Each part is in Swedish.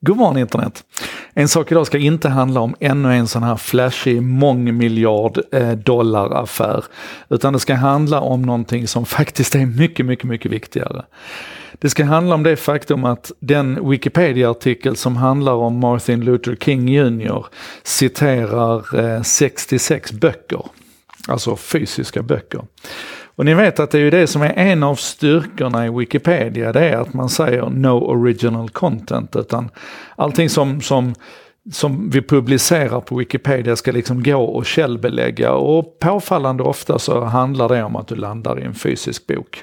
God morgon internet! En sak idag ska inte handla om ännu en sån här flashig mångmiljard eh, dollar affär. Utan det ska handla om någonting som faktiskt är mycket, mycket, mycket viktigare. Det ska handla om det faktum att den Wikipedia-artikel som handlar om Martin Luther King Jr citerar eh, 66 böcker. Alltså fysiska böcker. Och ni vet att det är ju det som är en av styrkorna i Wikipedia, det är att man säger no original content, utan allting som, som som vi publicerar på Wikipedia ska liksom gå och källbelägga och påfallande ofta så handlar det om att du landar i en fysisk bok.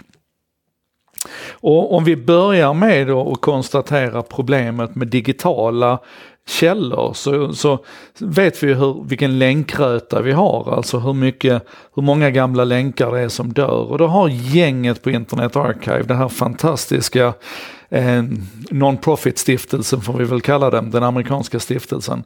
Och om vi börjar med att konstatera problemet med digitala källor så, så vet vi hur, vilken länkröta vi har, alltså hur, mycket, hur många gamla länkar det är som dör. Och då har gänget på Internet Archive, det här fantastiska eh, non-profit stiftelsen får vi väl kalla den, den amerikanska stiftelsen.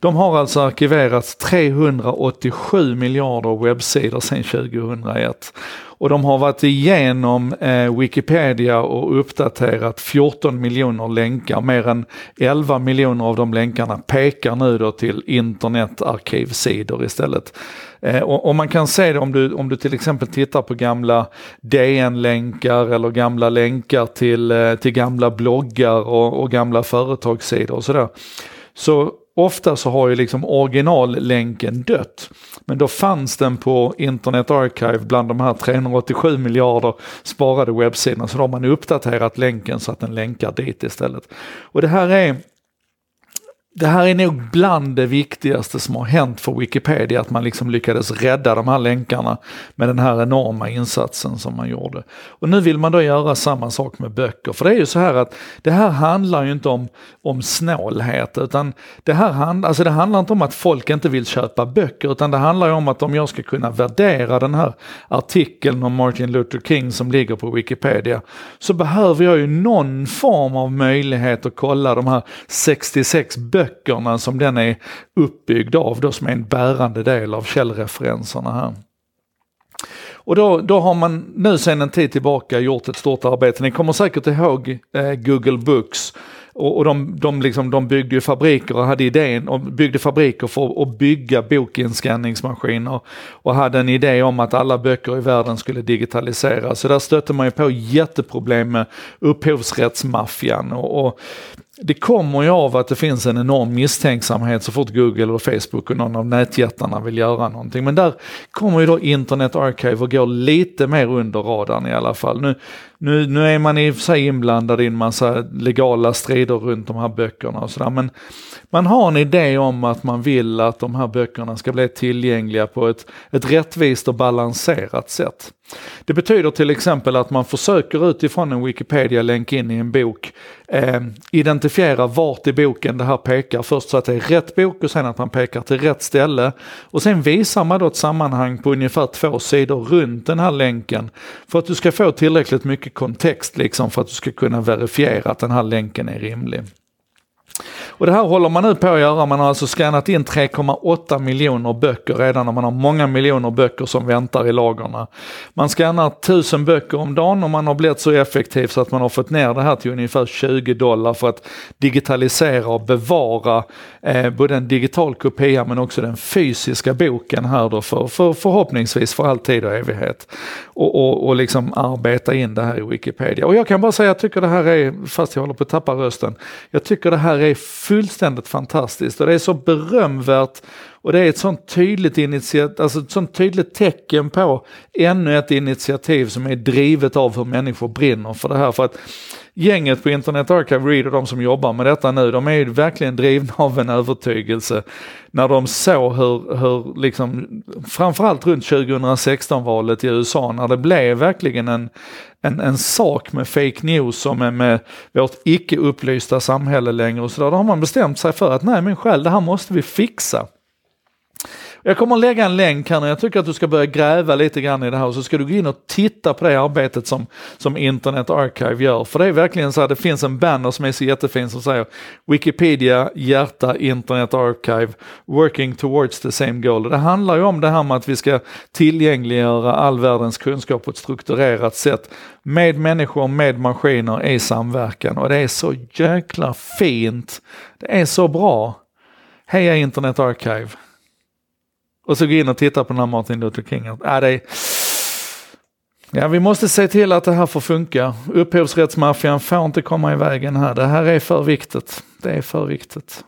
De har alltså arkiverat 387 miljarder webbsidor sedan 2001. Och de har varit igenom eh, Wikipedia och uppdaterat 14 miljoner länkar. Mer än 11 miljoner av de länkarna pekar nu då till internetarkivsidor istället. Eh, och, och, man kan se det om du, om du till exempel tittar på gamla DN-länkar eller gamla länkar till, eh, till gamla gamla bloggar och, och gamla företagssidor och sådär. Så ofta så har ju liksom originallänken dött. Men då fanns den på Internet Archive bland de här 387 miljarder sparade webbsidorna. Så då har man uppdaterat länken så att den länkar dit istället. Och det här är det här är nog bland det viktigaste som har hänt för Wikipedia, att man liksom lyckades rädda de här länkarna med den här enorma insatsen som man gjorde. Och nu vill man då göra samma sak med böcker, för det är ju så här att det här handlar ju inte om, om snålhet, utan det här hand, alltså det handlar inte om att folk inte vill köpa böcker, utan det handlar ju om att om jag ska kunna värdera den här artikeln om Martin Luther King som ligger på Wikipedia, så behöver jag ju någon form av möjlighet att kolla de här 66 böckerna böckerna som den är uppbyggd av då som är en bärande del av källreferenserna här. Och då, då har man nu sedan en tid tillbaka gjort ett stort arbete. Ni kommer säkert ihåg eh, Google Books och, och de, de, liksom, de byggde ju fabriker och hade idén och byggde fabriker för att bygga bokinskanningsmaskiner och hade en idé om att alla böcker i världen skulle digitaliseras. Så där stötte man ju på jätteproblem med upphovsrättsmaffian och, och det kommer ju av att det finns en enorm misstänksamhet så fort Google och Facebook och någon av nätjättarna vill göra någonting. Men där kommer ju då Internet Archive och går lite mer under radarn i alla fall. Nu, nu, nu är man i och för sig inblandad i en massa legala strider runt de här böckerna och sådär. Men man har en idé om att man vill att de här böckerna ska bli tillgängliga på ett, ett rättvist och balanserat sätt. Det betyder till exempel att man försöker utifrån en Wikipedia-länk in i en bok eh, identifiera vart i boken det här pekar. Först så att det är rätt bok och sen att man pekar till rätt ställe. Och sen visar man då ett sammanhang på ungefär två sidor runt den här länken. För att du ska få tillräckligt mycket kontext liksom för att du ska kunna verifiera att den här länken är rimlig. Och det här håller man nu på att göra. Man har alltså skannat in 3,8 miljoner böcker redan och man har många miljoner böcker som väntar i lagren. Man skannar tusen böcker om dagen och man har blivit så effektiv så att man har fått ner det här till ungefär 20 dollar för att digitalisera och bevara eh, både en digital kopia men också den fysiska boken här då för, för förhoppningsvis för all tid och evighet. Och, och, och liksom arbeta in det här i Wikipedia. Och jag kan bara säga, jag tycker det här är, fast jag håller på att tappa rösten, jag tycker det här är fullständigt fantastiskt och det är så berömvärt och det är ett sånt tydligt initiativ, alltså ett sånt tydligt tecken på ännu ett initiativ som är drivet av hur människor brinner för det här. För att gänget på Internet Archive Read och de som jobbar med detta nu, de är ju verkligen drivna av en övertygelse. När de såg hur, hur liksom, framförallt runt 2016-valet i USA, när det blev verkligen en, en, en sak med fake news som är med vårt icke upplysta samhälle längre och sådär. Då har man bestämt sig för att nej men själv, det här måste vi fixa. Jag kommer att lägga en länk här när jag tycker att du ska börja gräva lite grann i det här och så ska du gå in och titta på det arbetet som, som Internet Archive gör. För det är verkligen så här, det finns en banner som är så jättefin som säger Wikipedia, hjärta, Internet Archive, working towards the same goal. Det handlar ju om det här med att vi ska tillgängliggöra all världens kunskap på ett strukturerat sätt med människor, med maskiner i samverkan och det är så jäkla fint. Det är så bra. Heja Internet Archive. Och så gå in och titta på den här Martin Luther King. Ja, äh, det är... ja, vi måste se till att det här får funka. Upphovsrättsmaffian får inte komma i vägen här. Det här är för viktigt. Det är för viktigt.